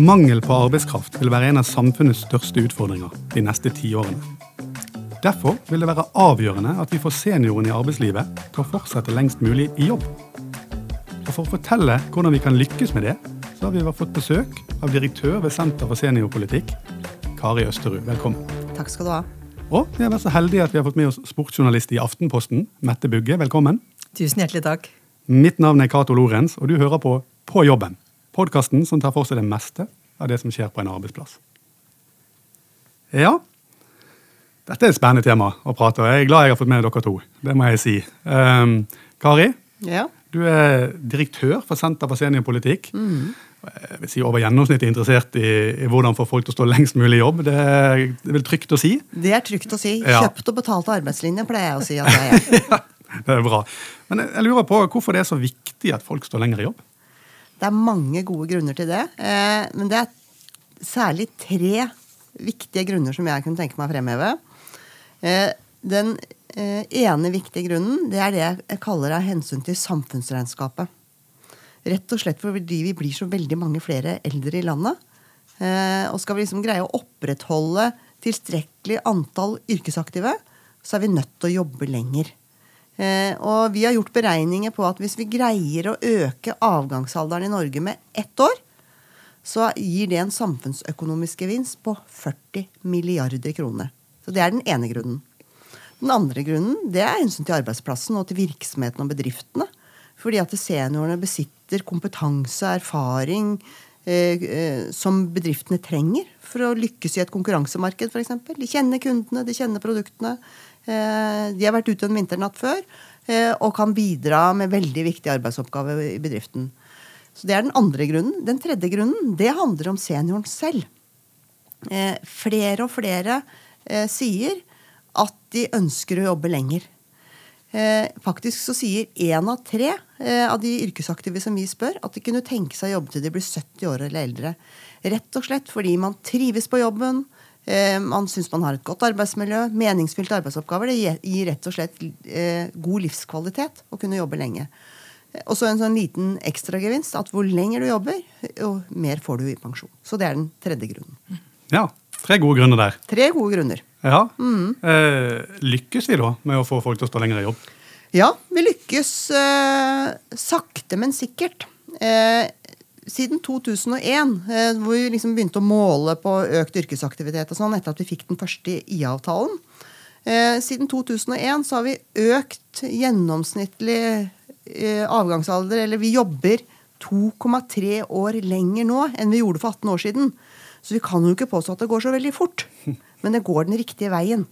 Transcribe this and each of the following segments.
Mangel på arbeidskraft vil være en av samfunnets største utfordringer de neste tiårene. Derfor vil det være avgjørende at vi får seniorene i arbeidslivet til å fortsette lengst mulig i jobb. Og For å fortelle hvordan vi kan lykkes med det, så har vi fått besøk av direktør ved Senter for seniorpolitikk, Kari Østerud. Velkommen. Takk skal du ha. Og vi har vært så heldige at vi har fått med oss sportsjournalist i Aftenposten, Mette Bugge. Velkommen. Tusen hjertelig takk. Mitt navn er Cato Lorentz, og du hører på På jobben. Podkasten som tar for seg det meste av det som skjer på en arbeidsplass. Ja, dette er et spennende tema å prate om. Jeg er glad jeg har fått med dere to. Det må jeg si. Um, Kari, Ja. du er direktør for Senter for seniorpolitikk. Jeg vil si over gjennomsnittet interessert i, i hvordan få folk til å stå lengst mulig i jobb. Det er, det er vel trygt å si. Det er trygt å si. Ja. Kjøpt og betalt arbeidslinje, pleier jeg å si at det er. Det er bra. Men jeg lurer på hvorfor det er så viktig at folk står lenger i jobb. Det er mange gode grunner til det. Eh, men det er særlig tre viktige grunner som jeg kunne tenke meg å fremheve. Eh, den eh, ene viktige grunnen det er det jeg kaller av hensyn til samfunnsregnskapet. Rett og slett fordi vi blir så veldig mange flere eldre i landet. Og skal vi liksom greie å opprettholde tilstrekkelig antall yrkesaktive, så er vi nødt til å jobbe lenger. Eh, og vi har gjort beregninger på at hvis vi greier å øke avgangsalderen i Norge med ett år, så gir det en samfunnsøkonomisk gevinst på 40 milliarder kroner. Så det er den ene grunnen. Den andre grunnen det er hensyn til arbeidsplassen og til virksomheten og bedriftene. Fordi at seniorene besitter kompetanse og erfaring eh, eh, som bedriftene trenger for å lykkes i et konkurransemarked, f.eks. De kjenner kundene, de kjenner produktene. Eh, de har vært ute en vinternatt før eh, og kan bidra med veldig viktige arbeidsoppgaver i bedriften. Så Det er den andre grunnen. Den tredje grunnen det handler om senioren selv. Eh, flere og flere sier at de ønsker å jobbe lenger. Faktisk så sier én av tre av de yrkesaktive som vi spør, at de kunne tenke seg å jobbe til de blir 70 år eller eldre. Rett og slett fordi man trives på jobben, man syns man har et godt arbeidsmiljø, meningsfylte arbeidsoppgaver. Det gir- rett og slett eh, god livskvalitet å kunne jobbe lenge. Eh, Og så en sånn liten ekstragevinst at hvor lenger du jobber, jo mer får du i pensjon. Så det er den tredje grunnen. Ja, Tre gode grunner der. Tre gode grunner. Ja. Eh, lykkes vi da med å få folk til å stå lenger i jobb? Ja, vi lykkes eh, sakte, men sikkert. Eh, siden 2001, eh, hvor vi liksom begynte å måle på økt yrkesaktivitet og sånn, etter at vi fikk den første IA-avtalen eh, Siden 2001 så har vi økt gjennomsnittlig eh, avgangsalder, eller vi jobber 2,3 år lenger nå enn vi gjorde for 18 år siden. Så vi kan jo ikke påstå at det går så veldig fort. Men det går den riktige veien.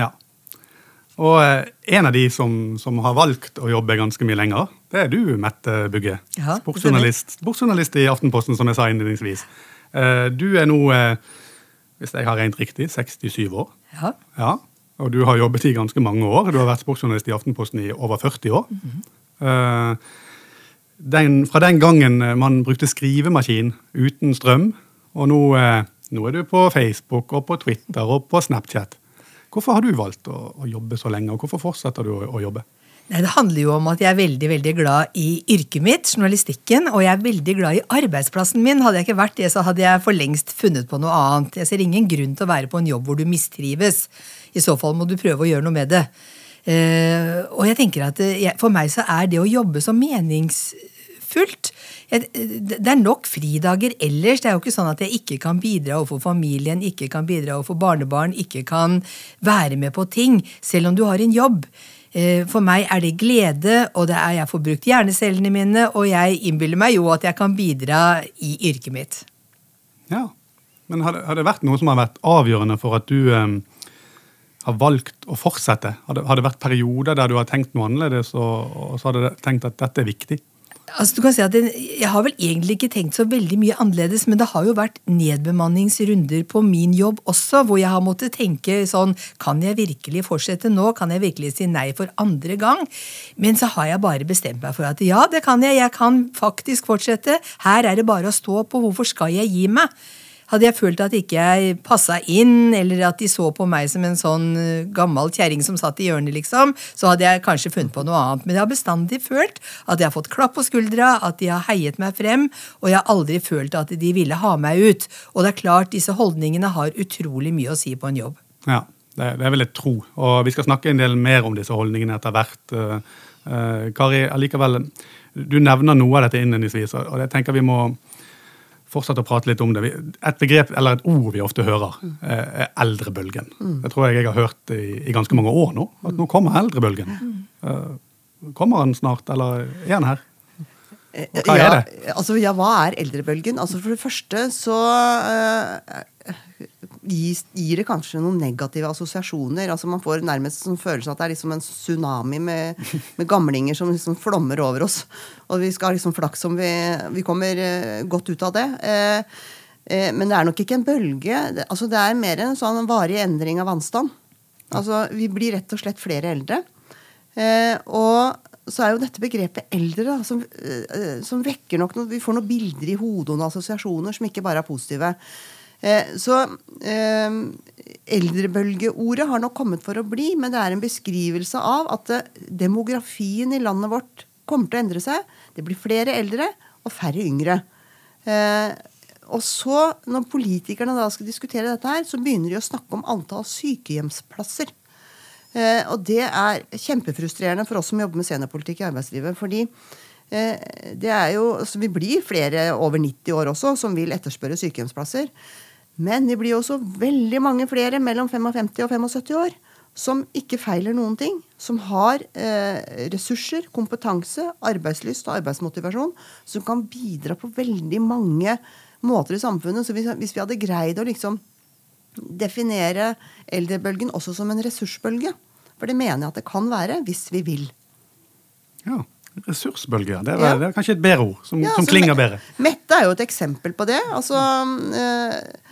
Ja. Og en av de som, som har valgt å jobbe ganske mye lenger, det er du, Mette Bugge. Ja, sportsjournalist, sportsjournalist i Aftenposten, som jeg sa innledningsvis. Eh, du er nå, eh, hvis jeg har regnet riktig, 67 år. Ja. Ja, Og du har jobbet i ganske mange år. Du har vært sportsjournalist i Aftenposten i over 40 år. Eh, den, fra den gangen man brukte skrivemaskin uten strøm, og nå, nå er du på Facebook og på Twitter og på Snapchat. Hvorfor har du valgt å, å jobbe så lenge, og hvorfor fortsetter du å, å jobbe? Nei, Det handler jo om at jeg er veldig veldig glad i yrket mitt, journalistikken, og jeg er veldig glad i arbeidsplassen min. Hadde jeg ikke vært det, så hadde jeg for lengst funnet på noe annet. Jeg ser ingen grunn til å være på en jobb hvor du mistrives. I så fall må du prøve å gjøre noe med det. Eh, og jeg tenker at eh, For meg så er det å jobbe så meningsfullt. Det er nok fridager ellers. Det er jo ikke sånn at jeg ikke kan bidra overfor familien, ikke kan bidra overfor barnebarn, ikke kan være med på ting, selv om du har en jobb. Eh, For meg er det glede, og det er jeg får brukt hjernecellene mine, og jeg innbiller meg jo at jeg kan bidra i yrket mitt. Ja, Men har det, har det vært noe som har vært avgjørende for at du eh, har valgt å fortsette? Har det, har det vært perioder der du har tenkt noe annerledes, og, og så har du tenkt at dette er viktig? Altså, du kan si at Jeg har vel egentlig ikke tenkt så veldig mye annerledes, men det har jo vært nedbemanningsrunder på min jobb også, hvor jeg har måttet tenke sånn Kan jeg virkelig fortsette nå? Kan jeg virkelig si nei for andre gang? Men så har jeg bare bestemt meg for at ja, det kan jeg. Jeg kan faktisk fortsette. Her er det bare å stå på. Hvorfor skal jeg gi meg? Hadde jeg følt at ikke jeg passa inn, eller at de så på meg som en sånn eh, gammel kjerring som satt i hjørnet, liksom, så hadde jeg kanskje funnet på noe annet. Men jeg har bestandig følt at jeg har fått klapp på skuldra, at de har heiet meg frem, og jeg har aldri følt at de ville ha meg ut. Og det er klart, disse holdningene har utrolig mye å si på en jobb. Ja, det, det vil jeg tro. Og vi skal snakke en del mer om disse holdningene etter hvert. Uh, uh, Kari, allikevel, du nevner noe av dette innledningsvis, og jeg tenker vi må fortsette å prate litt om det. Et begrep, eller et ord vi ofte hører, eh, er eldrebølgen. Mm. Det tror jeg jeg har hørt i, i, ganske mange år nå. At nå kommer eldrebølgen. Mm. Kommer den snart, eller er den her? Eh, hva er det? Altså, ja, hva er eldrebølgen? Altså, for det første så uh, gir det kanskje noen negative assosiasjoner. altså Man får nærmest sånn følelse at det er liksom en tsunami med, med gamlinger som liksom flommer over oss. Og vi skal ha liksom flaks om vi, vi kommer uh, godt ut av det. Uh, uh, men det er nok ikke en bølge. Det, altså det er mer en sånn varig endring av vannstand. Altså Vi blir rett og slett flere eldre. og så er jo dette begrepet eldre, da, som, som vekker nok noe Vi får noen bilder i hodet og assosiasjoner som ikke bare er positive. Eh, så eh, eldrebølgeordet har nok kommet for å bli, men det er en beskrivelse av at eh, demografien i landet vårt kommer til å endre seg. Det blir flere eldre og færre yngre. Og så, når politikerne da skal diskutere dette her, så begynner de å snakke om antall sykehjemsplasser. Og det er kjempefrustrerende for oss som jobber med seniorpolitikk i arbeidslivet. fordi det er jo, altså Vi blir flere over 90 år også som vil etterspørre sykehjemsplasser. Men det blir også veldig mange flere mellom 55 og 75 år som ikke feiler noen ting. Som har eh, ressurser, kompetanse, arbeidslyst og arbeidsmotivasjon. Som kan bidra på veldig mange måter i samfunnet. Så hvis, hvis vi hadde greid å liksom definere eldrebølgen også som en ressursbølge For det mener jeg at det kan være, hvis vi vil. Ja, Ressursbølge. Det er, ja. det er kanskje et bedre ord, som, ja, som klinger bedre. Mette er jo et eksempel på det. Altså... Eh,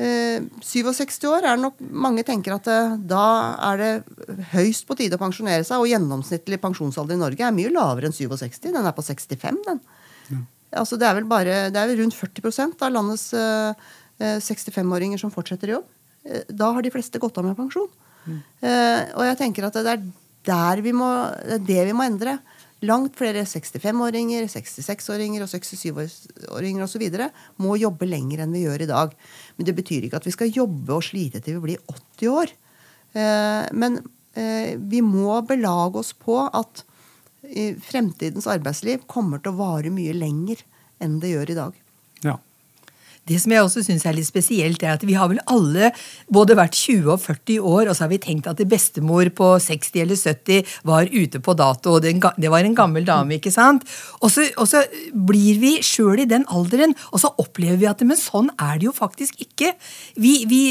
67 eh, år er det nok mange tenker at eh, da er det høyst på tide å pensjonere seg. Og gjennomsnittlig pensjonsalder i Norge er mye lavere enn 67. Den er på 65, den. Ja. Altså, det er vel bare, det er rundt 40% av landets uh, eh, 65-åringer som fortsetter i jobb. Da har de fleste gått av med pensjon. Mm. Og jeg tenker at det er der vi må, det er det vi må endre. Langt flere 65-åringer, 66-åringer og 67-åringer osv. må jobbe lenger enn vi gjør i dag. Men det betyr ikke at vi skal jobbe og slite til vi blir 80 år. Eh, men eh, vi må belage oss på at fremtidens arbeidsliv kommer til å vare mye lenger enn det gjør i dag. Ja. Det som jeg også syns er litt spesielt, er at vi har vel alle både vært 20 og 40 år, og så har vi tenkt at bestemor på 60 eller 70 var ute på dato, og det var en gammel dame, ikke sant? Og så, og så blir vi sjøl i den alderen, og så opplever vi at Men sånn er det jo faktisk ikke. Vi, vi,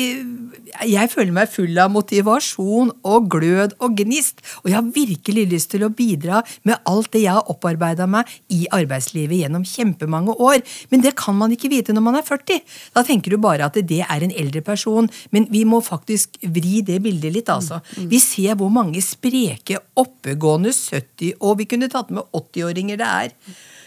jeg føler meg full av motivasjon og glød og gnist, og jeg har virkelig lyst til å bidra med alt det jeg har opparbeida meg i arbeidslivet gjennom kjempemange år. Men det kan man ikke vite når man er 40. 40. Da tenker du bare at det er en eldre person. Men vi må faktisk vri det bildet litt, altså. Mm, mm. Vi ser hvor mange spreke, oppegående 70- og vi kunne tatt med 80-åringer det er.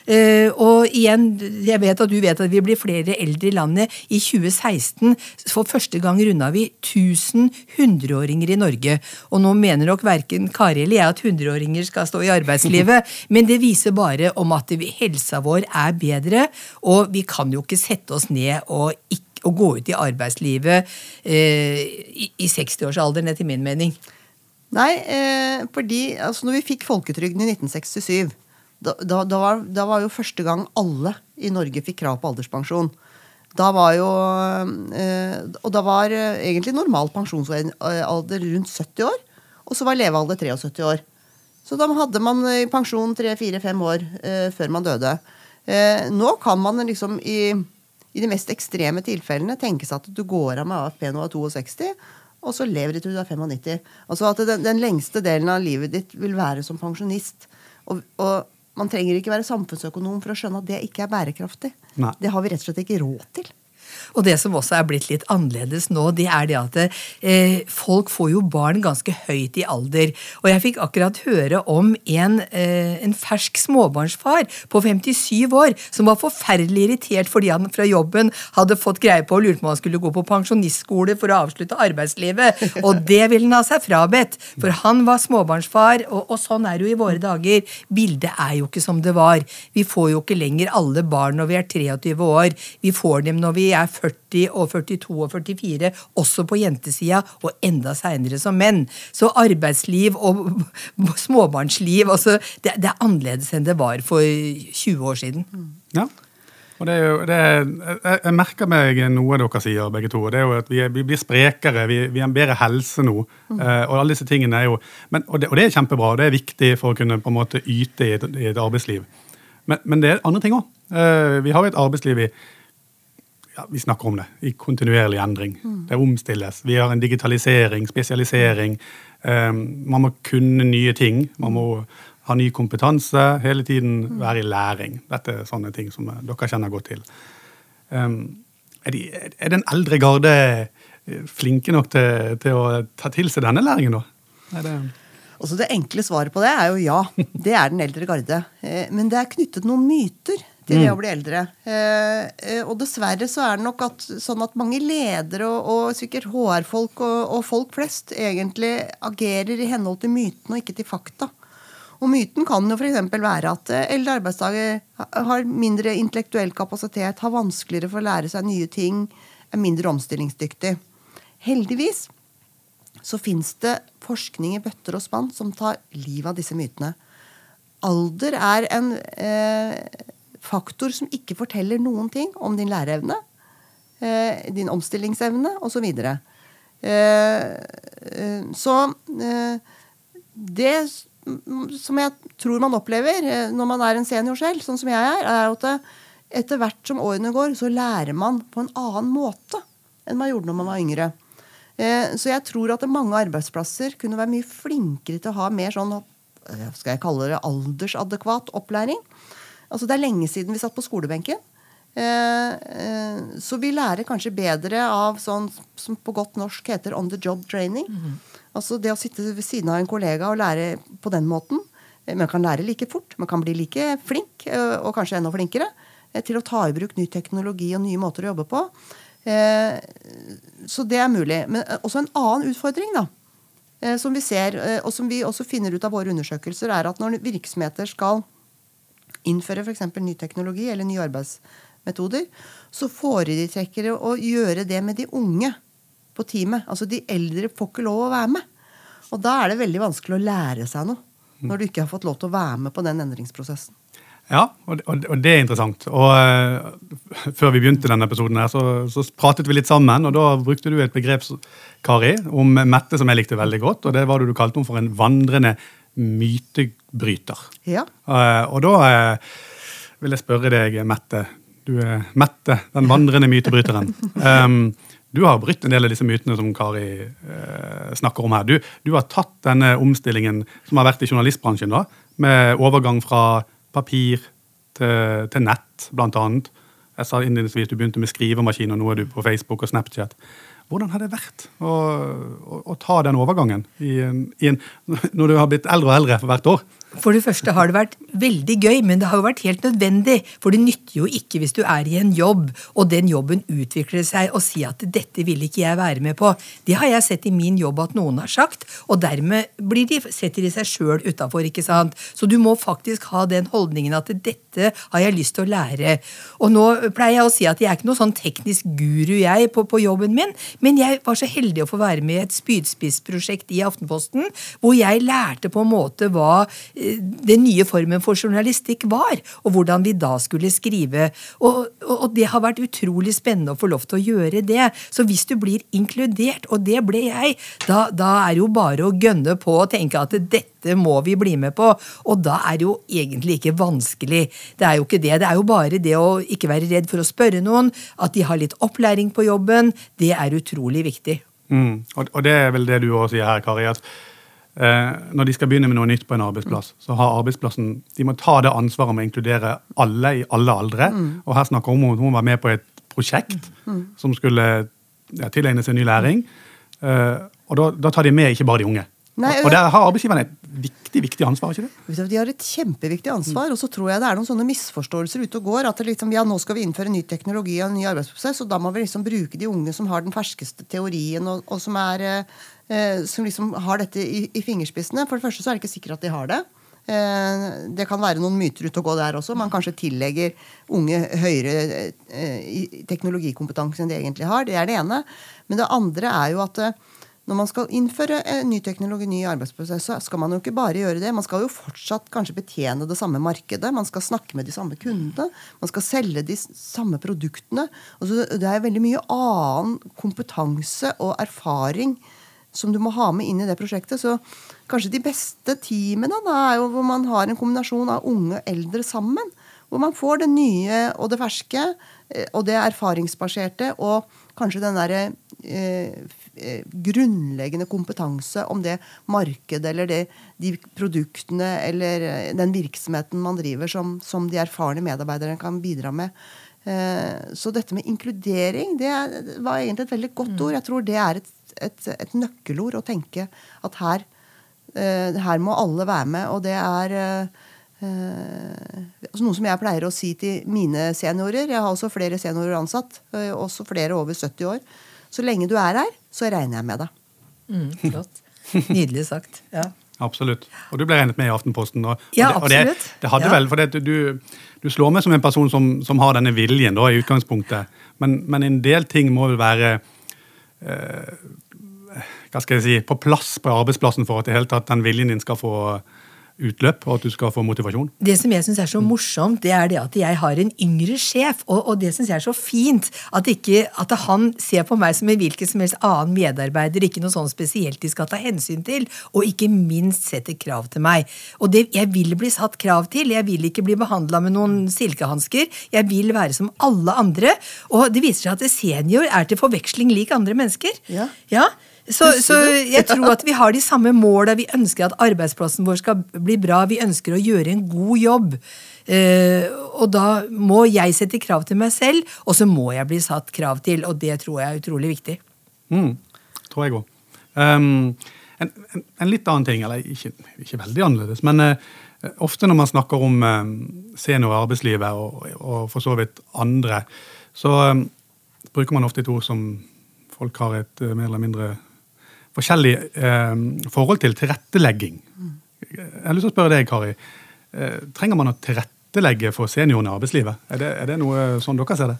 Uh, og igjen, jeg vet at du vet at vi blir flere eldre i landet. I 2016 for første gang runda vi 1000 hundreåringer i Norge. Og nå mener nok verken Kari eller jeg at hundreåringer skal stå i arbeidslivet, men det viser bare om at helsa vår er bedre, og vi kan jo ikke sette oss ned og ikke å gå ut i arbeidslivet eh, i, i 60-årsalderen, etter min mening. Nei, eh, fordi altså, når vi fikk folketrygden i 1967 da, da, var, da, var, jo første gang alle i Norge fikk krav på alderspensjon. Da var jo eh, Og da var eh, egentlig normal pensjonsalder rundt 70 år. Og så var levealder 73 år. Så da hadde man pensjon 3-4-5 år eh, før man døde. Eh, nå kan man liksom i, i de mest ekstreme tilfellene tenke seg at du går av med AFP når du er 62, og så lever du til du er 95. Altså at den, den, lengste delen av livet ditt vil være som pensjonist. Og, og man trenger ikke være samfunnsøkonom for å skjønne at det ikke er bærekraftig. Nei. Det har vi rett og slett ikke råd til. Og det som også er blitt litt annerledes nå, det er det at eh, folk får jo barn ganske høyt i alder. Og jeg fikk akkurat høre om en, eh, en fersk småbarnsfar på 57 år som var forferdelig irritert fordi han fra jobben hadde fått greie på og lurte på om han skulle gå på pensjonistskole for å avslutte arbeidslivet. Og det ville han ha seg frabedt, for han var småbarnsfar, og, og sånn er det jo i våre dager. Bildet er jo ikke som det var. Vi får jo ikke lenger alle barn når vi er 23 år. Vi får dem når vi er 40 og 42 og 44, også på jentesida, og enda seinere som menn. Så arbeidsliv og småbarnsliv altså, det, det, er annerledes enn det var for 20 år siden. Ja. Og det er jo, det er, jeg, merker meg noe dere sier, begge to. det er jo at Vi, er, vi blir sprekere, vi, vi, har en bedre helse nå. Mm. Og alle disse tingene er jo, men, og, det, og, det, er kjempebra, og det er viktig for å kunne på en måte yte i et, i et arbeidsliv. Men, men, det er andre ting òg. Eh, vi har jo et arbeidsliv i ja, Vi snakker om det. I kontinuerlig endring. Mm. Det omstilles. Vi har en digitalisering, spesialisering. Um, man må kunne nye ting. Man må ha ny kompetanse, hele tiden mm. være i læring. Dette er sånne ting som dere kjenner godt til. Um, er, de, er, den eldre garde eh, flinke nok til, til, å ta til seg denne læringen, da? Er det også det enkle svaret på det er jo ja. Det er den eldre garde. Eh, men det er knyttet noen myter til det mm. å bli eldre. Eh, og dessverre så er det nok at, sånn at mange ledere og, og sikkert HR-folk og, og, folk flest egentlig agerer i henhold til mytene og ikke til fakta. Og myten kan jo f.eks. være at eh, eldre arbeidsdager har mindre intellektuell kapasitet, har vanskeligere for å lære seg nye ting, er mindre omstillingsdyktig. Heldigvis så fins det forskning i bøtter og spann som tar livet av disse mytene. Alder er en eh, faktor som ikke forteller noen ting om din læreevne, eh, din omstillingsevne osv. Så, eh, eh, så det som jeg tror man opplever når man er en senior selv, sånn som jeg er, er at etter hvert som årene går, så lærer man på en annen måte enn man gjorde når man var yngre. Så jeg tror at mange arbeidsplasser kunne være mye flinkere til å ha mer sånn skal jeg kalle det aldersadekvat opplæring. Altså Det er lenge siden vi satt på skolebenken. Så vi lærer kanskje bedre av sånn som på godt norsk heter on the job training. Mm -hmm. Altså det å sitte ved siden av en kollega og lære på den måten. Eh, man kan lære like fort, man kan bli like flink, eh, og kanskje enda flinkere, eh, til å ta i bruk ny teknologi og nye måter å jobbe på. Så det er mulig. Men også en annen utfordring, da, som vi ser, og som vi også finner ut av våre undersøkelser, er at når virksomheter skal innføre f.eks. ny teknologi eller nye arbeidsmetoder, så foretrekker de å gjøre det med de unge på teamet. Altså De eldre får ikke lov å være med. Og da er det veldig vanskelig å lære seg noe. Når du ikke har fått lov til å være med på den endringsprosessen. Ja, og, det er interessant. Og uh, Før vi begynte denne episoden, her, så, så, pratet vi litt sammen. og Da brukte du et begrep Kari, om Mette som jeg likte veldig godt. og Det var det du kalte henne for en vandrende mytebryter. Ja. Uh, og da uh, vil jeg spørre deg, Mette. Du er Mette, den vandrende mytebryteren. Um, Du har brutt en del av disse mytene som Kari eh, snakker om her. Du, du, har tatt denne omstillingen som har vært i journalistbransjen, da, med overgang fra papir til, til nett, annet. Jeg sa innledningsvis du begynte med skrivemaskin, og nå er du på Facebook og Snapchat. Hvordan har det vært å, å, å ta den overgangen i en, i en, når du har blitt eldre og eldre for hvert år? For det første har det vært veldig gøy, men det har jo vært helt nødvendig. For det nytter jo ikke hvis du er i en jobb, og den jobben utvikler seg, og si at 'dette vil ikke jeg være med på'. Det har jeg sett i min jobb at noen har sagt, og dermed de, setter de seg sjøl utafor. Så du må faktisk ha den holdningen at 'dette har jeg lyst til å lære'. Og nå pleier jeg å si at jeg er ikke noen sånn teknisk guru, jeg, på, på jobben min, men jeg var så heldig å få være med i et spydspissprosjekt i Aftenposten, hvor jeg lærte på en måte hva den nye formen for journalistikk var, og hvordan vi da skulle skrive. Og, og, det har vært utrolig spennende å få lov til å gjøre det. Så hvis du blir inkludert, og det ble jeg, da, da er jo bare å gønne på og tenke at dette må vi bli med på. Og da er det jo egentlig ikke vanskelig. Det er jo ikke det. Det er jo bare det å ikke være redd for å spørre noen, at de har litt opplæring på jobben. Det er utrolig viktig. Mm. Og, og, det er vel det du også sier her, Kari. at når de skal begynne med noe nytt på en arbeidsplass, så har arbeidsplassen de må ta det ansvaret med å inkludere alle i alle aldre. Mm. Og her snakker hun om at hun var med på et prosjekt som skulle ja, tilegne seg ny læring. Eh, og da, da tar de med ikke bare de unge. Nei, og, og der har arbeidsgiverne et viktig viktig ansvar. ikke det? De har et kjempeviktig ansvar, og så tror jeg det er noen sånne misforståelser ute og går. At det liksom, ja, nå skal vi innføre ny teknologi og en ny arbeidsprosess, og da må vi liksom bruke de unge som har den ferskeste teorien, og, og som, er, eh, som liksom har dette i, i fingerspissene. For det første så er det ikke sikkert at de har det. Eh, det kan være noen myter ute og gå der også. Man kanskje tillegger unge høyere eh, teknologikompetanse enn de egentlig har. Det er det ene. Men det andre er jo at eh, når man skal innføre ny teknologi, ny arbeidsprosess, så skal man jo ikke bare gjøre det. Man skal jo fortsatt kanskje betjene det samme markedet. Man skal snakke med de samme kundene. Man skal selge de samme produktene. Altså, det er veldig mye annen kompetanse og erfaring som du må ha med inn i det prosjektet. Så kanskje de beste teamene da, er jo hvor man har en kombinasjon av unge og eldre sammen. Hvor man får det nye og det ferske eh, og det erfaringsbaserte og kanskje den derre eh, Eh, grunnleggende kompetanse om det markedet eller det, de produktene eller eh, den virksomheten man driver, som, som de erfarne medarbeiderne kan bidra med. Så dette med inkludering det var egentlig et veldig godt ord. Jeg tror det er et, et, et nøkkelord å tenke at her, her må alle være med. Og det er eh, noe som jeg pleier å si til mine seniorer. Jeg har også flere seniorer ansatt, også flere over 70 år. Så lenge du er her, så regner jeg med deg. Mm, flott. Nydelig sagt. ja. Absolutt. Og du ble regnet med i Aftenposten. Og, ja, og det, absolutt. Og det, det hadde ja. vel, for det, du, du, slår meg som en person som, som har denne viljen da, i utgangspunktet. Men, men, en del ting må vel være eh, hva skal jeg si, på plass på arbeidsplassen for at det hele tatt den viljen din skal få utløp, og at du skal få motivasjon? Det som jeg syns er så morsomt, det er det at jeg har en yngre sjef. Og, og det syns jeg er så fint. At, ikke, at han ser på meg som en hvilken som helst annen medarbeider. Ikke noe sånn spesielt de skal ta hensyn til. Og ikke minst setter krav til meg. Og det, jeg vil bli satt krav til. Jeg vil ikke bli behandla med noen silkehansker. Jeg vil være som alle andre. Og det viser seg at senior er til forveksling lik andre mennesker. Ja. ja. Så, så, jeg tror at vi har de samme måla. Vi ønsker at arbeidsplassen vår skal bli bra. Vi ønsker å gjøre en god jobb. Eh, og da må jeg sette krav til meg selv, og så må jeg bli satt krav til. Og det tror jeg er utrolig viktig. Mm, tror jeg òg. Um, en, en, en, litt annen ting, eller ikke, ikke veldig annerledes, men uh, ofte når man snakker om uh, senior arbeidslivet, og, og, for så vidt andre, så um, bruker man ofte et ord som folk har et uh, mer eller mindre forskjellig eh, forhold til tilrettelegging. Jeg har lyst til å spørre deg, Kari. Eh, trenger man å tilrettelegge for seniorene i arbeidslivet? Er det, er det noe sånn dere ser det?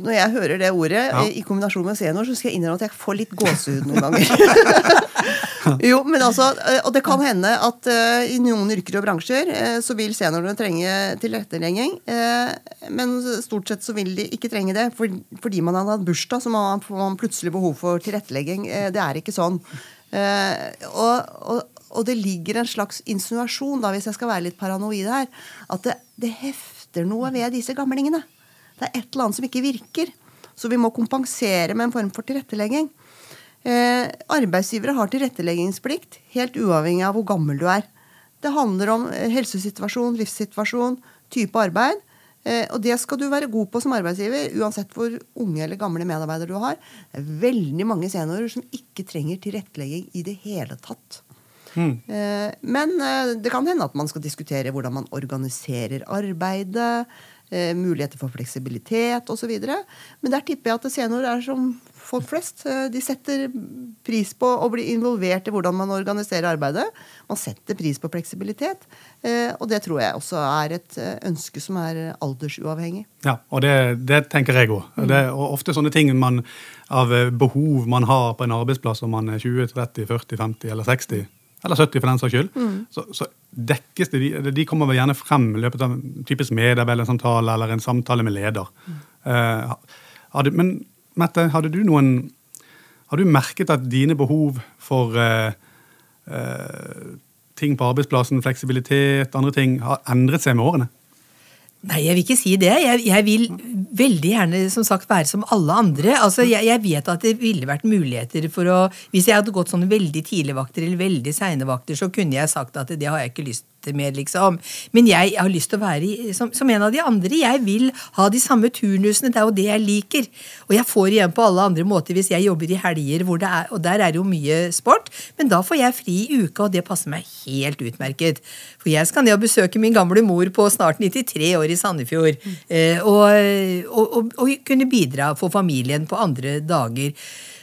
Når jeg hører det ordet ja. i kombinasjon med senior, så skal jeg innrømme at jeg får litt gåsehud noen ganger. jo, men altså, eh, Og det kan hende at uh, i noen yrker og bransjer uh, så vil seniorene trenge tilrettelegging. Uh, men stort sett så vil de ikke trenge det. For, fordi man har hatt bursdag, så man, får man plutselig behov for tilrettelegging. det er ikke sånn. Og, og, og, det ligger en slags insinuasjon, da, hvis jeg skal være litt paranoid her, at det, det hefter noe ved disse gamlingene. Det er et eller annet som ikke virker. Så vi må kompensere med en form for tilrettelegging. Eh, arbeidsgivere har tilretteleggingsplikt, helt uavhengig av hvor gammel du er. Det handler om eh, helsesituasjon, livssituasjon, type arbeid. Eh, og det skal du være god på som arbeidsgiver, uansett hvor unge eller gamle medarbeidere du har. Det er veldig mange seniorer som ikke trenger tilrettelegging i det hele tatt. Mm. Eh, men eh, det kan hende at man skal diskutere hvordan man organiserer arbeidet eh, muligheter for fleksibilitet osv. Men der tipper jeg at seniorer er som folk flest. Eh, de setter pris på å bli involvert i hvordan man organiserer arbeidet. Man setter pris på fleksibilitet. Eh, og det tror jeg også er et ønske som er aldersuavhengig. Ja, og det, det tenker jeg òg. Mm. er ofte sånne ting man, av behov man har på en arbeidsplass om man er 20, 30, 40, 50 eller 60 eller 70 for den saks skyld, mm. så, så, dekkes det, de, de kommer vel gjerne frem i løpet av en typisk medarbeidersamtale eller en samtale med leder. Mm. Uh, hadde, men Mette, hadde du noen Har du merket at dine behov for uh, uh, ting på arbeidsplassen, fleksibilitet, andre ting, har endret seg med årene? Nei, jeg vil ikke si det. Jeg, jeg, vil veldig gjerne som sagt være som alle andre. Altså, jeg, jeg, vet at det ville vært muligheter for å Hvis jeg hadde gått sånne veldig tidlige vakter eller veldig seine vakter, så kunne jeg sagt at det har jeg ikke lyst vente med, liksom. Men jeg har lyst til å være i, som, som, en av de andre. Jeg vil ha de samme turnusene. Det er jo det jeg liker. Og jeg får igjen på alle andre måter hvis jeg jobber i helger, hvor det er, og der er det jo mye sport. Men da får jeg fri i uka, og det passer meg helt utmerket. For jeg skal ned og besøke min gamle mor på snart 93 år i Sandefjord. Mm. og, og, og, og kunne bidra for familien på andre dager.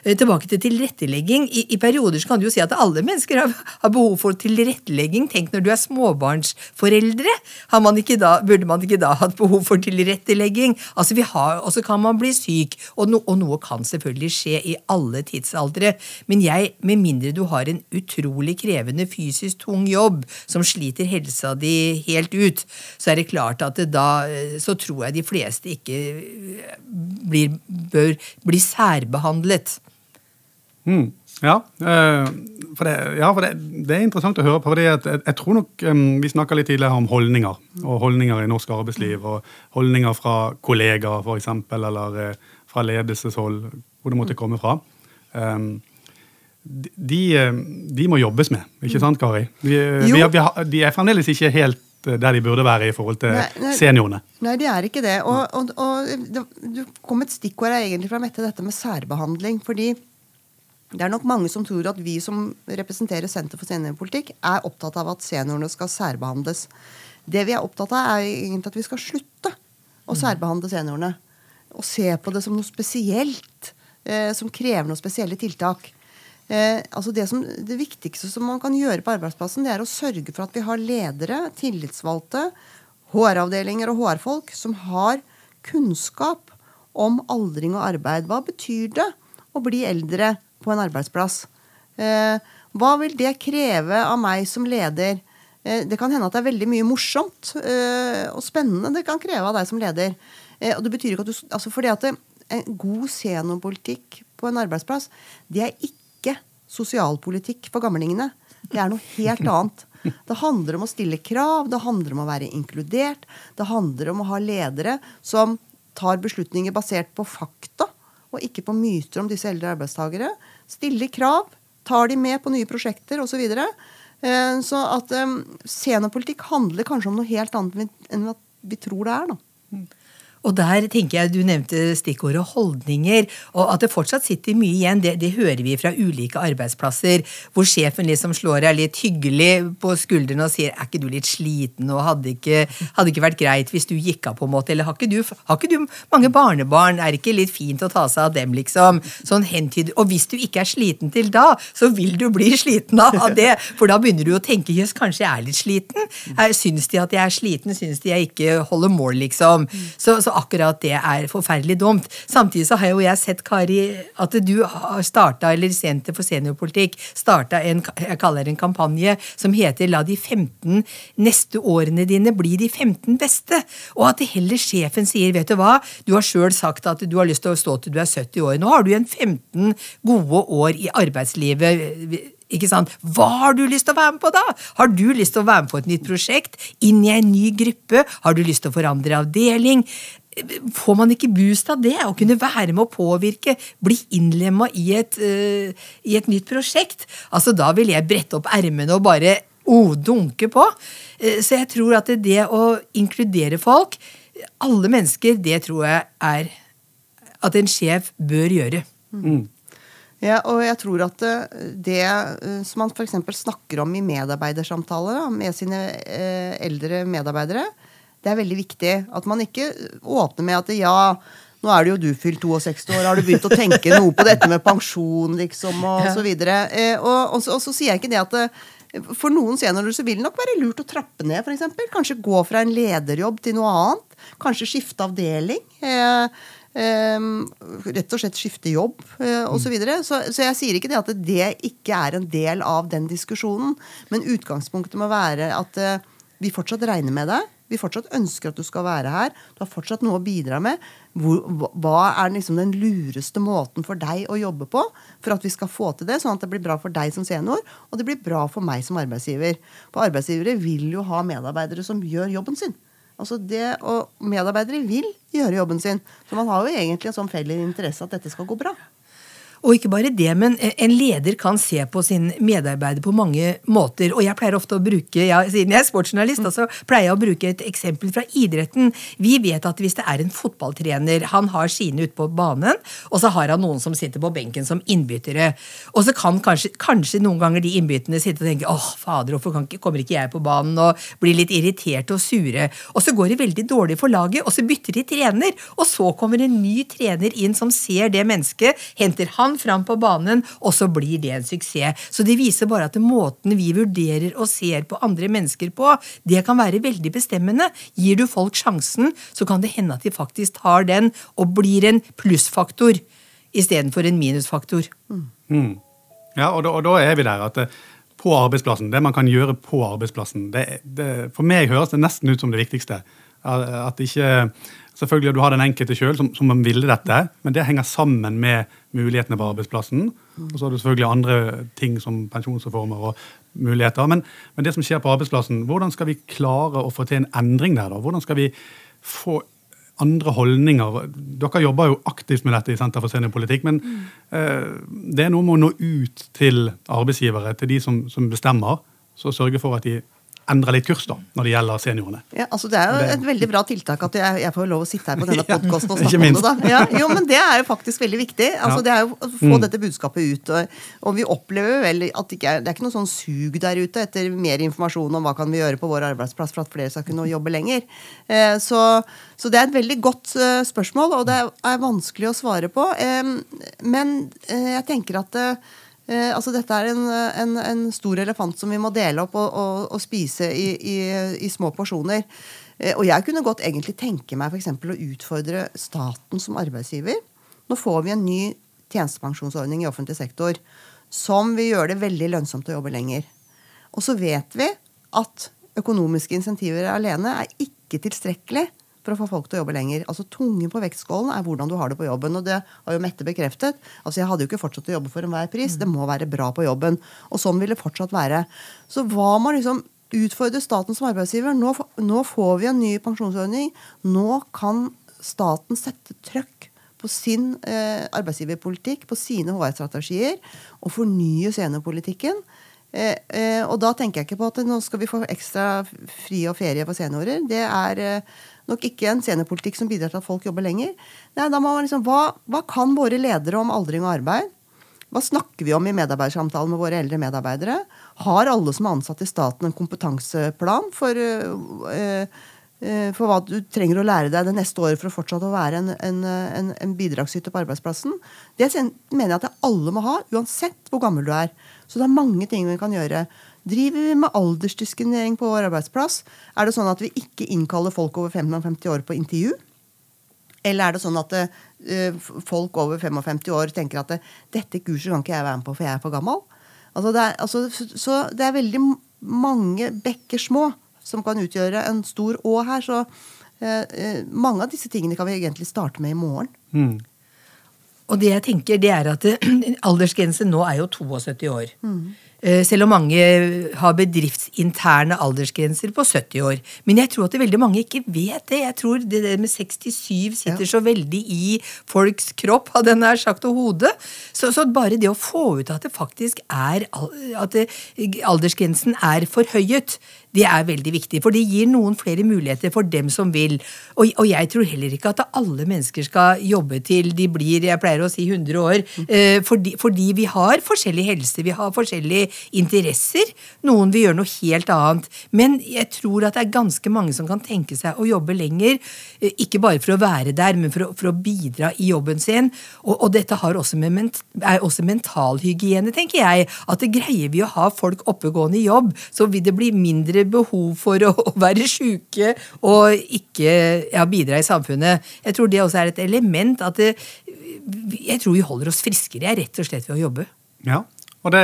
Eh, tilbake til tilrettelegging. I, I, perioder kan du jo si at alle mennesker har, har, behov for tilrettelegging. Tenk når du er småbarnsforeldre. Man da, burde man ikke da hatt behov for tilrettelegging? Altså vi har, Og så kan man bli syk, og, no, og, noe kan selvfølgelig skje i alle tidsaldre. Men jeg, med mindre du har en utrolig krevende fysisk tung jobb som sliter helsa di helt ut, så er det klart at det da så tror jeg de fleste ikke blir, bør bli særbehandlet. Mm. Ja, eh, for, det, ja, for det, det, er interessant å høre på. fordi jeg, jeg, tror nok Vi snakka litt tidligere om holdninger. Og holdninger i norsk arbeidsliv. Og holdninger fra kollegaer, f.eks., eller uh, fra ledelseshold, hvor det måtte komme fra. De, de, må jobbes med, ikke sant, Kari? Vi, vi, vi, de er fremdeles ikke helt der de burde være i forhold til nei, nei, seniorene. Nei, de er ikke det. Og, og, og det, kom et stikkord egentlig fra Mette, dette med særbehandling. fordi det er nok mange som tror at vi som representerer Senter for seniorpolitikk, er opptatt av at seniorene skal særbehandles. Det vi er opptatt av, er egentlig at vi skal slutte å mm. særbehandle seniorene. Og se på det som noe spesielt, eh, som krever noen spesielle tiltak. Eh, altså det, som, det, viktigste som man kan gjøre på arbeidsplassen, det er å sørge for at vi har ledere, tillitsvalgte, HR-avdelinger og HR-folk som har kunnskap om aldring og arbeid. Hva betyr det å bli eldre? På en arbeidsplass. Eh, hva vil det kreve av meg som leder? Eh, det kan hende at det er veldig mye morsomt eh, og spennende det kan kreve av deg som leder. og det betyr ikke at du, altså fordi at En god senopolitikk på en arbeidsplass, det er ikke sosialpolitikk for gamlingene. Det er noe helt annet. Det handler om å stille krav, det handler om å være inkludert. Det handler om å ha ledere som tar beslutninger basert på fakta og ikke på myter om disse eldre arbeidstakere. Stiller krav, tar de med på nye prosjekter osv. Så. Eh, så at um, seniorpolitikk handler kanskje om noe helt annet enn vi tror det er. da. Og der tenker jeg Du nevnte stikkordet holdninger. og At det fortsatt sitter mye igjen, det, det, hører vi fra ulike arbeidsplasser. Hvor sjefen liksom slår deg litt hyggelig på skuldrene og sier 'er ikke du litt sliten', og hadde ikke, hadde ikke vært greit hvis du gikk av, på en måte. Eller har ikke, du, har ikke du mange barnebarn, er det ikke litt fint å ta seg av dem, liksom? Sånn hentyd. Og hvis du ikke er sliten til da, så vil du bli sliten av det. For da begynner du å tenke 'jøss, kanskje jeg er litt sliten'. Syns de at jeg er sliten? Syns de jeg ikke holder mål, liksom? Så, så så akkurat det er forferdelig dumt. Samtidig så har jo jeg sett, Kari, at du har starta, eller Senter for seniorpolitikk, starta en jeg kaller det en kampanje som heter La de 15 neste årene dine bli de 15 beste. Og at heller sjefen sier, vet du hva, du har sjøl sagt at du har lyst til å stå til du er 70 år. Nå har du en 15 gode år i arbeidslivet ikke sant? Hva har du lyst til å være med på, da? Har du lyst til å være med på et nytt prosjekt? Inn i en ny gruppe? Har du lyst til å forandre avdeling? Får man ikke boost av det? Å kunne være med å påvirke? Bli innlemma i, uh, i, et nytt prosjekt? Altså, Da vil jeg brette opp ermene og bare oh, dunke på. Uh, så jeg tror at det å inkludere folk, alle mennesker, det tror jeg er at en sjef bør gjøre. Mm. Ja, og jeg tror at eh, det eh, som man f.eks. snakker om i medarbeidersamtaler med sine eh, eldre medarbeidere, det er veldig viktig. At man ikke åpner med at ja, nå er det jo du fylt 62 år, har du begynt å tenke noe på dette med pensjon, liksom, og ja. så videre. Og, og, så, og, så, sier jeg ikke det at for noen seniorer så vil det nok være lurt å trappe ned, f.eks. Kanskje gå fra en lederjobb til noe annet. Kanskje skifte avdeling. Eh, rett og slett skifte jobb uh, osv. Så, videre. så Så jeg sier ikke det at det ikke er en del av den diskusjonen. Men utgangspunktet må være at uh, vi fortsatt regner med deg. Vi fortsatt ønsker at du skal være her. Du har fortsatt noe å bidra med. Hva er liksom den lureste måten for deg å jobbe på for at vi skal få til det, sånn at det blir bra for deg som senior, og det blir bra for meg som arbeidsgiver. For arbeidsgivere vil jo ha medarbeidere som gjør jobben sin. Altså det, og medarbeidere vil gjøre jobben sin. Så man har jo egentlig en sånn felles interesse at dette skal gå bra. Og ikke bare det, men en leder kan se på sin medarbeider på mange måter. Og jeg pleier ofte å bruke, ja, siden jeg er sportsjournalist, så pleier jeg å bruke et eksempel fra idretten. Vi vet at hvis det er en fotballtrener, han har sine ute på banen, og så har han noen som sitter på benken som innbyttere. Og så kan kanskje, kanskje noen ganger de innbytterne sitte og tenke åh, fader, hvorfor ikke, kommer ikke jeg på banen, og blir litt irriterte og sure. Og så går det veldig dårlig for laget, og så bytter de trener. Og så kommer en ny trener inn som ser det mennesket, henter han han fram på banen, og så blir det en suksess. Så det viser bare at måten vi vurderer og ser på andre mennesker på, det kan være veldig bestemmende. Gir du folk sjansen, så kan det hende at de faktisk tar den og blir en plussfaktor istedenfor en minusfaktor. Mm. Mm. Ja, og da, og da, er vi der at eh, på arbeidsplassen, det man kan gjøre på arbeidsplassen, det, det, for meg høres det nesten ut som det viktigste. At ikke Selvfølgelig du har den enkelte sjøl som, som ville dette, men det henger sammen med mulighetene på arbeidsplassen. Og så har du selvfølgelig andre ting som pensjonsreformer og muligheter. Men, men, det som skjer på arbeidsplassen, hvordan skal vi klare å få til en endring der? da? Hvordan skal vi få andre holdninger? Dere jobber jo aktivt med dette i Senter for seniorpolitikk, men mm. eh, det er noe med å nå ut til arbeidsgivere, til de som, som bestemmer, så sørge for at de endre litt kurs da, når det gjelder seniorene. Ja, altså Det er jo et veldig bra tiltak at jeg, jeg får lov å sitte her på denne podkasten og snakke om det. da. Ja, jo, men Det er jo faktisk veldig viktig. Altså, Det er jo å få mm. dette budskapet ut. Og, og, vi opplever vel at det ikke er, det er ikke noe sånn sug der ute etter mer informasjon om hva kan vi gjøre på vår arbeidsplass for at flere skal kunne jobbe lenger. Eh, så, så, det er et veldig godt uh, spørsmål, og det er, er, vanskelig å svare på. Eh, men eh, jeg tenker at uh, Eh, altså Dette er en, en, en, stor elefant som vi må dele opp og, og, og spise i, i, i, små porsjoner. Eh, og jeg kunne godt egentlig tenke meg for å utfordre staten som arbeidsgiver. Nå får vi en ny tjenestepensjonsordning i offentlig sektor som vil gjøre det veldig lønnsomt å jobbe lenger. Og så vet vi at økonomiske insentiver alene er ikke tilstrekkelig for å få folk til å jobbe lenger. Altså Tungen på vektskålen er hvordan du har det på jobben. Og det har jo Mette bekreftet. Altså Jeg hadde jo ikke fortsatt å jobbe for enhver pris. Det må være bra på jobben. Og sånn vil det fortsatt være. Så hva må liksom utfordre staten som arbeidsgiver? Nå, nå får vi en ny pensjonsordning. Nå kan staten sette trøkk på sin eh, arbeidsgiverpolitikk, på sine HR-strategier, og fornye seniorpolitikken. Eh, eh, og da tenker jeg ikke på at nå skal vi få ekstra fri og ferie for seniorer. Det er eh, nok ikke en seniorpolitikk som bidrar til at folk jobber lenger. Nei, da må man liksom, hva, hva kan våre ledere om aldring og arbeid? Hva snakker vi om i medarbeidersamtalen med våre eldre medarbeidere? Har alle som er ansatt i staten, en kompetanseplan for, uh, uh, for hva du trenger å lære deg det neste året for å fortsette å være en, en, en bidragsyter på arbeidsplassen? Det mener jeg at alle må ha, uansett hvor gammel du er. Så det er mange ting vi kan gjøre. Driver vi med aldersdiskriminering på vår arbeidsplass? Er det sånn at vi ikke innkaller folk over 55 år på intervju? Eller er det sånn at uh, folk over 55 år tenker at dette kurset kan ikke jeg være med på, for jeg er for gammel? Altså det er, altså, så det er veldig mange bekker små som kan utgjøre en stor å her. Så uh, uh, mange av disse tingene kan vi egentlig starte med i morgen. Mm. Og det jeg tenker, det er at aldersgrensen nå er jo 72 år. Mm. Eh, selv om mange har bedriftsinterne aldersgrenser på 70 år. Men jeg tror at veldig mange ikke vet det. Jeg tror det med 67 sitter ja. så veldig i folks kropp, hadde jeg nær sagt, og hodet. Så, så, bare det å få ut at det faktisk er At det, aldersgrensen er forhøyet, det er veldig viktig. For det gir noen flere muligheter for dem som vil. Og, og, jeg tror heller ikke at alle mennesker skal jobbe til de blir jeg pleier å si 100 år. Eh, fordi, fordi, vi har forskjellig helse, vi har forskjellige interesser. Noen vil gjøre noe helt annet. Men jeg tror at det er ganske mange som kan tenke seg å jobbe lenger. Eh, ikke bare for å være der, men for å, for å bidra i jobben sin. Og, og dette også med, er også mentalhygiene, tenker jeg. At det greier vi å ha folk oppegående i jobb, så vil det bli mindre behov for å, være sjuke og ikke ja, bidra i samfunnet. Jeg tror det også er et element at det, jeg tror vi holder oss friskere rett og slett ved å jobbe. Ja, og det,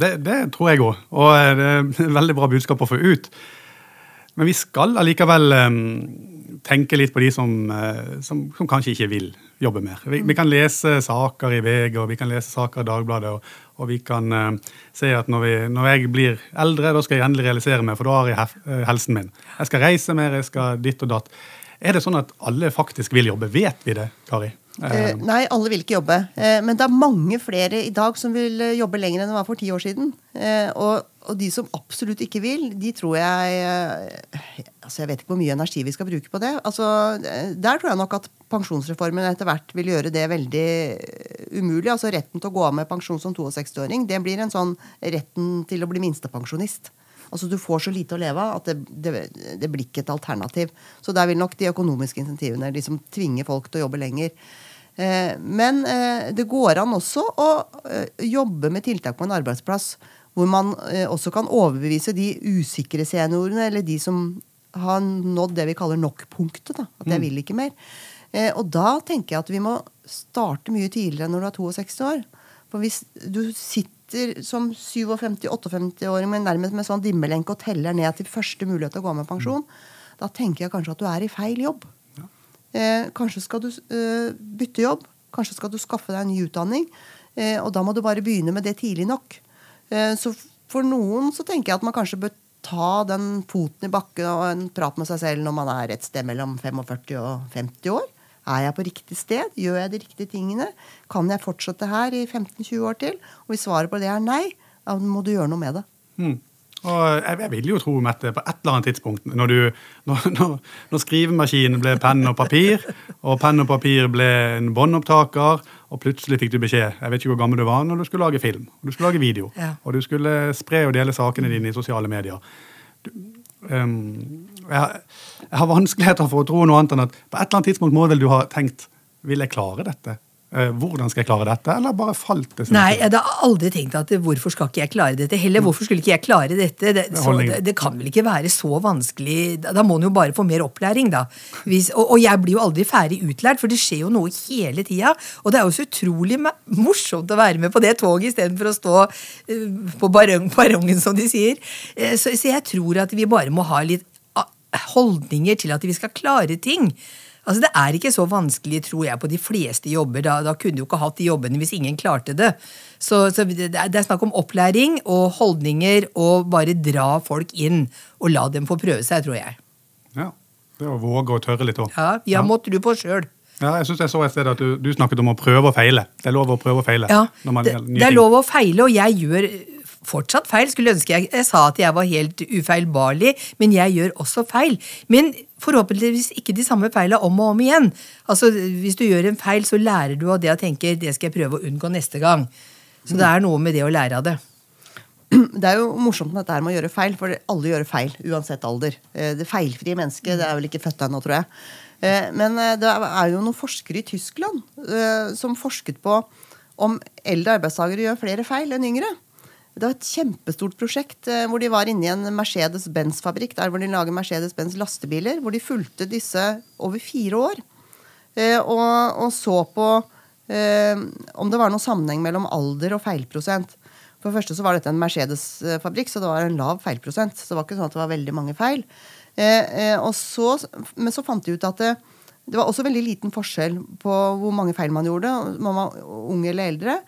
det, det tror jeg òg. Og det er veldig bra budskap å få ut. Men vi skal allikevel um, tenke litt på de som, som, som kanskje ikke vil jobbe mer. Vi, vi, kan lese saker i VG og vi kan lese saker i Dagbladet, og, og vi kan uh, se at når, vi, når, jeg blir eldre, da skal jeg endelig realisere meg, for da har jeg hef, uh, helsen min. Jeg skal reise mer, jeg skal ditt og datt. Er det sånn at alle faktisk vil jobbe? Vet vi det, Kari? Eh, nei, alle vil ikke jobbe. Eh, men det er mange flere i dag som vil eh, jobbe lenger enn det var for ti år siden. Eh, og, og, de som absolutt ikke vil, de tror jeg eh, altså Jeg vet ikke hvor mye energi vi skal bruke på det. Altså, eh, der tror jeg nok at pensjonsreformen etter hvert vil gjøre det veldig umulig. Altså Retten til å gå av med pensjon som 62-åring, det blir en sånn retten til å bli minstepensjonist. Altså Du får så lite å leve av at det, det, det, blir ikke et alternativ. Så der vil nok de økonomiske insentivene liksom tvinge folk til å jobbe lenger. Eh, men eh, det går an også å eh, jobbe med tiltak på en arbeidsplass hvor man også kan overbevise de usikre seniorene, eller de som har nådd det vi kaller nok-punktet. At jeg mm. vil ikke mer. Og da tenker jeg at vi må starte mye tidligere når du er 62 år. For hvis du sitter som 57-58-åring men nærmest med sånn dimmelenke og teller ned til første mulighet til å gå med pensjon, da tenker jeg kanskje at du er i feil jobb. Eh, kanskje skal du eh, bytte jobb. Kanskje skal du skaffe deg en ny utdanning. Eh, og da må du bare begynne med det tidlig nok. Så for noen så tenker jeg at man kanskje bør ta den foten i bakken og en prat med seg selv når man er et sted mellom 45 og 50 år. Er jeg på riktig sted? Gjør jeg de riktige tingene? Kan jeg fortsette her i 15-20 år til? Og hvis svaret på det er nei, da må du gjøre noe med det. Mm. Og jeg, vil jo tro, Mette, på et eller annet tidspunkt, når, du, når, når, når skrivemaskinen ble penn og papir, og penn og papir ble en båndopptaker, og plutselig fikk du beskjed Jeg vet ikke hvor gammel du var når du skulle lage film, og du skulle lage video, ja. og du skulle spre og dele sakene dine i sosiale medier. Du, um, jeg, jeg, har vanskeligheter for å tro noe annet enn at på et eller annet tidspunkt må vel du ha tenkt Vil jeg klare dette? Eh, hvordan skal jeg klare dette, eller bare falt det? Nei, jeg har aldri tenkt at hvorfor skal ikke jeg klare dette? Heller hvorfor skulle ikke jeg klare dette? Det, så, det, det kan vel ikke være så vanskelig? Da må en jo bare få mer opplæring, da. Hvis, og, og, jeg blir jo aldri ferdig utlært, for det skjer jo noe hele tida. Og det er jo så utrolig morsomt å være med på det toget istedenfor å stå uh, på barongen, som de sier. Uh, så, så jeg tror at vi bare må ha litt ah, holdninger til at vi skal klare ting. Altså Det er ikke så vanskelig, tror jeg, på de fleste jobber. Da, da kunne du ikke hatt de jobbene hvis ingen klarte det. Så, så det, er snakk om opplæring og holdninger og bare dra folk inn og la dem få prøve seg, tror jeg. Ja, Det å våge å tørre litt òg. Ja, ja, måtte du på sjøl. Ja, jeg synes jeg så et sted at du, du, snakket om å prøve og feile. Det er lov å prøve og feile. Ja, det, det, er lov å feile, og jeg gjør fortsatt feil. Skulle ønske jeg, jeg sa at jeg var helt ufeilbarlig, men jeg gjør også feil. Men forhåpentligvis ikke de samme feilene om og om igjen. Altså, Hvis du gjør en feil, så lærer du av det og tenker det skal jeg prøve å unngå neste gang. Så det er noe med det å lære av det. Det er jo morsomt med dette her med å gjøre feil, for alle gjør feil uansett alder. Eh, det feilfrie mennesket det er vel ikke født ennå, tror jeg. Eh, men eh, det er jo noen forskere i Tyskland som forsket på om eldre arbeidstakere gjør flere feil enn yngre. Det var et kjempestort prosjekt eh, hvor de var inne i en Mercedes-Benz-fabrikk der hvor de lager Mercedes-Benz lastebiler, hvor de fulgte disse over fire år. Eh, og, og så på eh, om det var noen sammenheng mellom alder og feilprosent. For det første så var dette en Mercedes-fabrikk, så det var en lav feilprosent. Så det var ikke sånn at det var veldig mange feil. Så, men så fant de ut at det, det, var også veldig liten forskjell på hvor mange feil man gjorde, om man var ung eller eldre.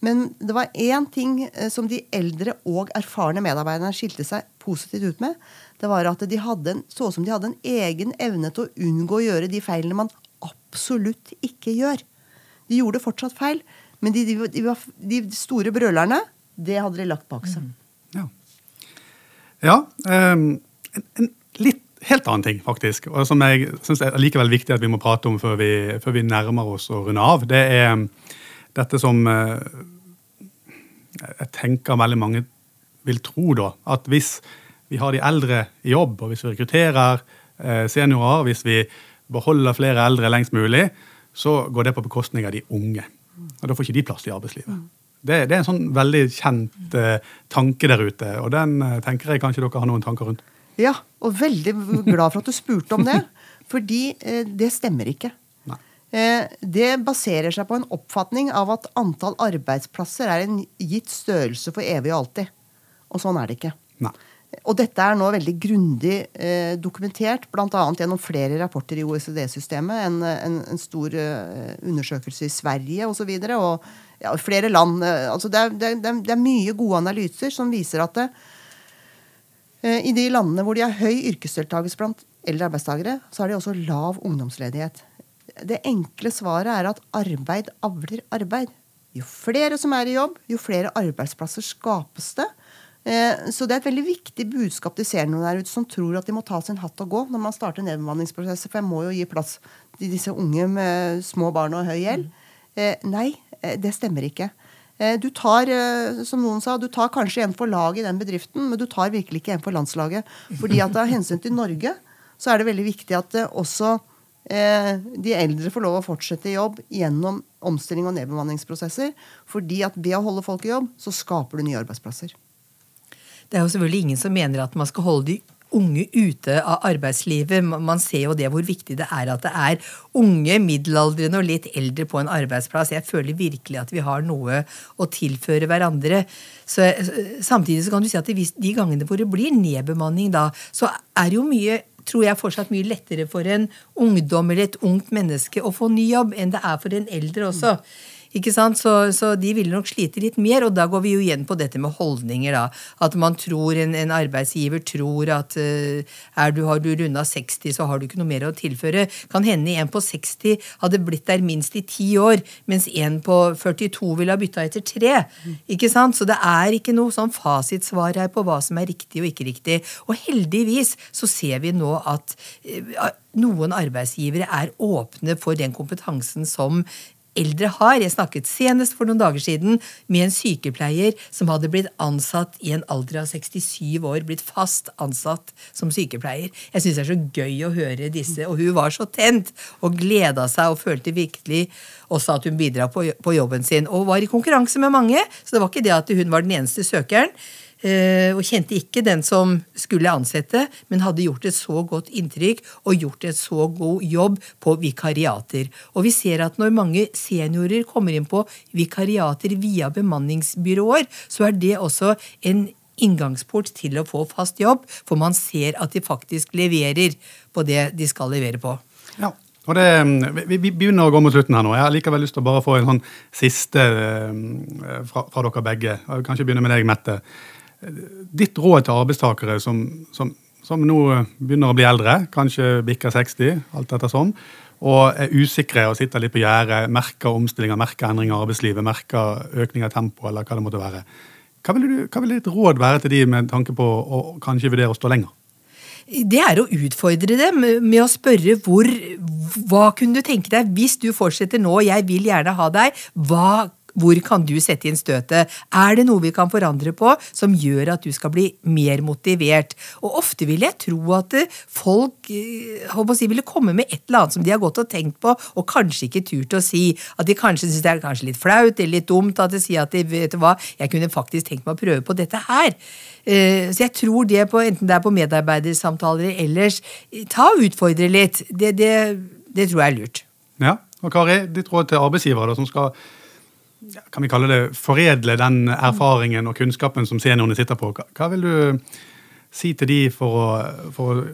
Men det var én ting eh, som de eldre og erfarne medarbeiderne skilte seg positivt ut med. Det var at de en, så som de hadde en egen evne til å unngå å gjøre de feilene man absolutt ikke gjør. De gjorde fortsatt feil, men de, de, de store brølerne, det hadde de lagt bak seg. Mm. Ja. ja um, en, en, litt helt annen ting, faktisk, og som jeg syns er likevel viktig at vi må prate om før vi, før vi nærmer oss å runde av. det er dette som eh, jeg tenker veldig mange vil tro, da. At hvis vi har de eldre i jobb, og hvis vi rekrutterer eh, seniorer, hvis vi beholder flere eldre lengst mulig, så går det på bekostning av de unge. Og da får ikke de plass i arbeidslivet. Mm. Det, det, er en sånn veldig kjent uh, tanke der ute, og den uh, tenker jeg kanskje dere har noen tanker rundt. Ja, og veldig glad for at du spurte om det. Fordi uh, det stemmer ikke. Eh, det baserer seg på en oppfatning av at antall arbeidsplasser er en gitt størrelse for evig og alltid. Og sånn er det ikke. Nei. Og dette er nå veldig grundig eh, dokumentert, bl.a. gjennom flere rapporter i OECD-systemet. En, en, en, stor eh, undersøkelse i Sverige osv. Og, så og ja, flere land. Eh, altså det, er, det, er, det, er, mye gode analyser som viser at det, eh, i de landene hvor de har høy yrkesdeltakelse blant eldre arbeidstakere, så har de også lav ungdomsledighet det enkle svaret er at arbeid avler arbeid. Jo flere som er i jobb, jo flere arbeidsplasser skapes det. Eh, så det er et veldig viktig budskap til noen der ute som tror at de må ta sin hatt og gå når man starter nedbemanningsprosesser. For jeg må jo gi plass til disse unge med små barn og høy gjeld. Eh, nei, eh, det stemmer ikke. Du tar som noen sa, du tar kanskje en for laget i den bedriften, men du tar virkelig ikke en for landslaget. Fordi at av hensyn til Norge så er det veldig viktig at også de eldre får lov å fortsette i jobb gjennom omstilling og nedbemanningsprosesser. fordi at ved å holde folk i jobb, så skaper du nye arbeidsplasser. Det er jo selvfølgelig ingen som mener at man skal holde de unge ute av arbeidslivet. Man ser jo det hvor viktig det er at det er unge, middelaldrende og litt eldre på en arbeidsplass. Jeg føler virkelig at vi har noe å tilføre hverandre. Så, samtidig så kan du si at de gangene hvor det blir nedbemanning da, så er det jo mye tror jeg fortsatt mye lettere for en ungdom eller et ungt menneske å få ny jobb enn det er for en eldre også. Mm. Ikke sant? Så, så, de vil nok slite litt mer, og da går vi jo igjen på dette med holdninger. da. At man tror, en, en arbeidsgiver tror at uh, er du, har du runda 60, så har du ikke noe mer å tilføre. Kan hende en på 60 hadde blitt der minst i ti år, mens en på 42 ville ha bytta etter tre. Ikke sant? Så det er ikke noe sånn fasitsvar her på hva som er riktig og ikke riktig. Og heldigvis så ser vi nå at uh, noen arbeidsgivere er åpne for den kompetansen som eldre har. Jeg snakket senest for noen dager siden med en sykepleier som hadde blitt ansatt i en alder av 67 år, blitt fast ansatt som sykepleier. Jeg syns det er så gøy å høre disse, og hun var så tent og gleda seg og følte virkelig også at hun bidra på, jobben sin. Og var i konkurranse med mange, så det var ikke det at hun var den eneste søkeren. Eh, og kjente ikke den som skulle ansette, men hadde gjort et så godt inntrykk og gjort et så god jobb på vikariater. Og vi ser at når mange seniorer kommer inn på vikariater via bemanningsbyråer, så er det også en inngangsport til å få fast jobb, for man ser at de faktisk leverer på det de skal levere på. Ja, og det, vi, vi, begynner å gå mot slutten her nå. Jeg har likevel lyst til å bare få en sånn siste eh, fra, fra dere begge. Kanskje begynne med deg, Mette. Ditt råd til arbeidstakere som, som, som, nå begynner å bli eldre, kanskje bikker 60, alt etter sånn, og er usikre og sitter litt på gjerdet, merker omstillinger, merker endringer i arbeidslivet, merker økning av tempo, eller hva det måtte være. Hva vil, du, hva vil ditt råd være til de med tanke på å kanskje vurdere å stå lenger? Det er å utfordre dem med å spørre hvor, hva kunne du tenke deg hvis du fortsetter nå, jeg vil gjerne ha deg, hva hvor kan du sette inn støtet? Er det noe vi kan forandre på som gjør at du skal bli mer motivert? Og ofte vil jeg tro at eh, folk eh, si, ville komme med et eller annet som de har gått og tenkt på, og kanskje ikke turt å si. At de kanskje syns det er kanskje litt flaut eller litt dumt at de sier at de, vet du hva, jeg kunne faktisk tenkt meg å prøve på dette her. Eh, så jeg tror det på, enten det er på medarbeidersamtaler eller ellers, ta og utfordre litt. Det, det, det tror jeg er lurt. Ja, og Kari, ditt råd til arbeidsgivere som skal kan vi kalle det, foredle den erfaringen og kunnskapen som seniorene sitter på. Hva vil du si til de for å, for å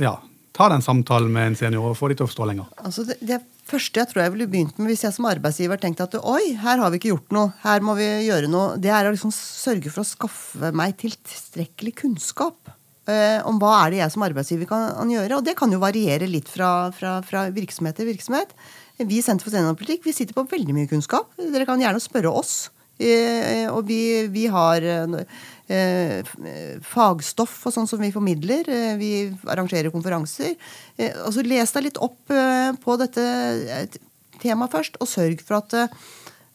ja, ta den samtalen med en senior og få de til å forstå lenger? Altså det, det, første jeg tror jeg ville begynt med hvis jeg som arbeidsgiver tenkte at oi, her har vi ikke gjort noe, her må vi gjøre noe, det er å liksom sørge for å skaffe meg tilstrekkelig kunnskap. Eh, om hva er det jeg som arbeidsgiver kan, kan, gjøre. Og det kan jo variere litt fra, fra, fra virksomhet til virksomhet. Vi i Senter for seniorpolitikk vi sitter på veldig mye kunnskap. Dere kan gjerne spørre oss. Eh, og vi, vi har eh, fagstoff og sånn som vi formidler. Eh, vi arrangerer konferanser. altså Les deg litt opp på dette temaet først, og sørg for at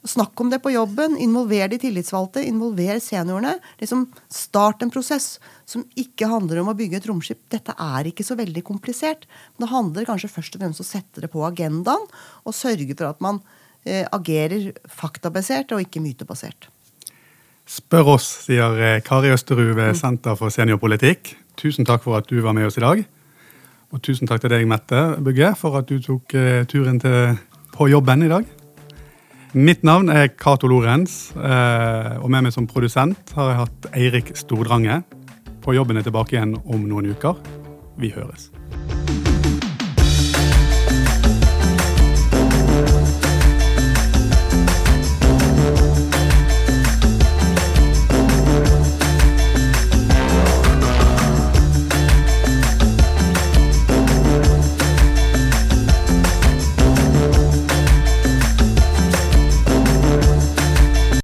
Snakk om det på jobben. Involver de tillitsvalgte. Involver seniorene. Liksom Start en prosess som ikke handler om å bygge et romskip. Dette er ikke så veldig komplisert. Det handler kanskje først og fremst om å sette det på agendaen og sørge for at man eh, agerer faktabasert og ikke mytebasert. Spør oss, sier eh, Kari Østerud ved. Senter for seniorpolitikk. Tusen takk for at du var med oss i dag. Og tusen takk til deg, Mette Bugge, for at du tok eh, turen til, på jobben i dag. Mitt navn er Cato Lorentz, eh, og med meg som produsent har jeg hatt Eirik Stordrange. På jobben er tilbake igjen om noen uker. Vi høres.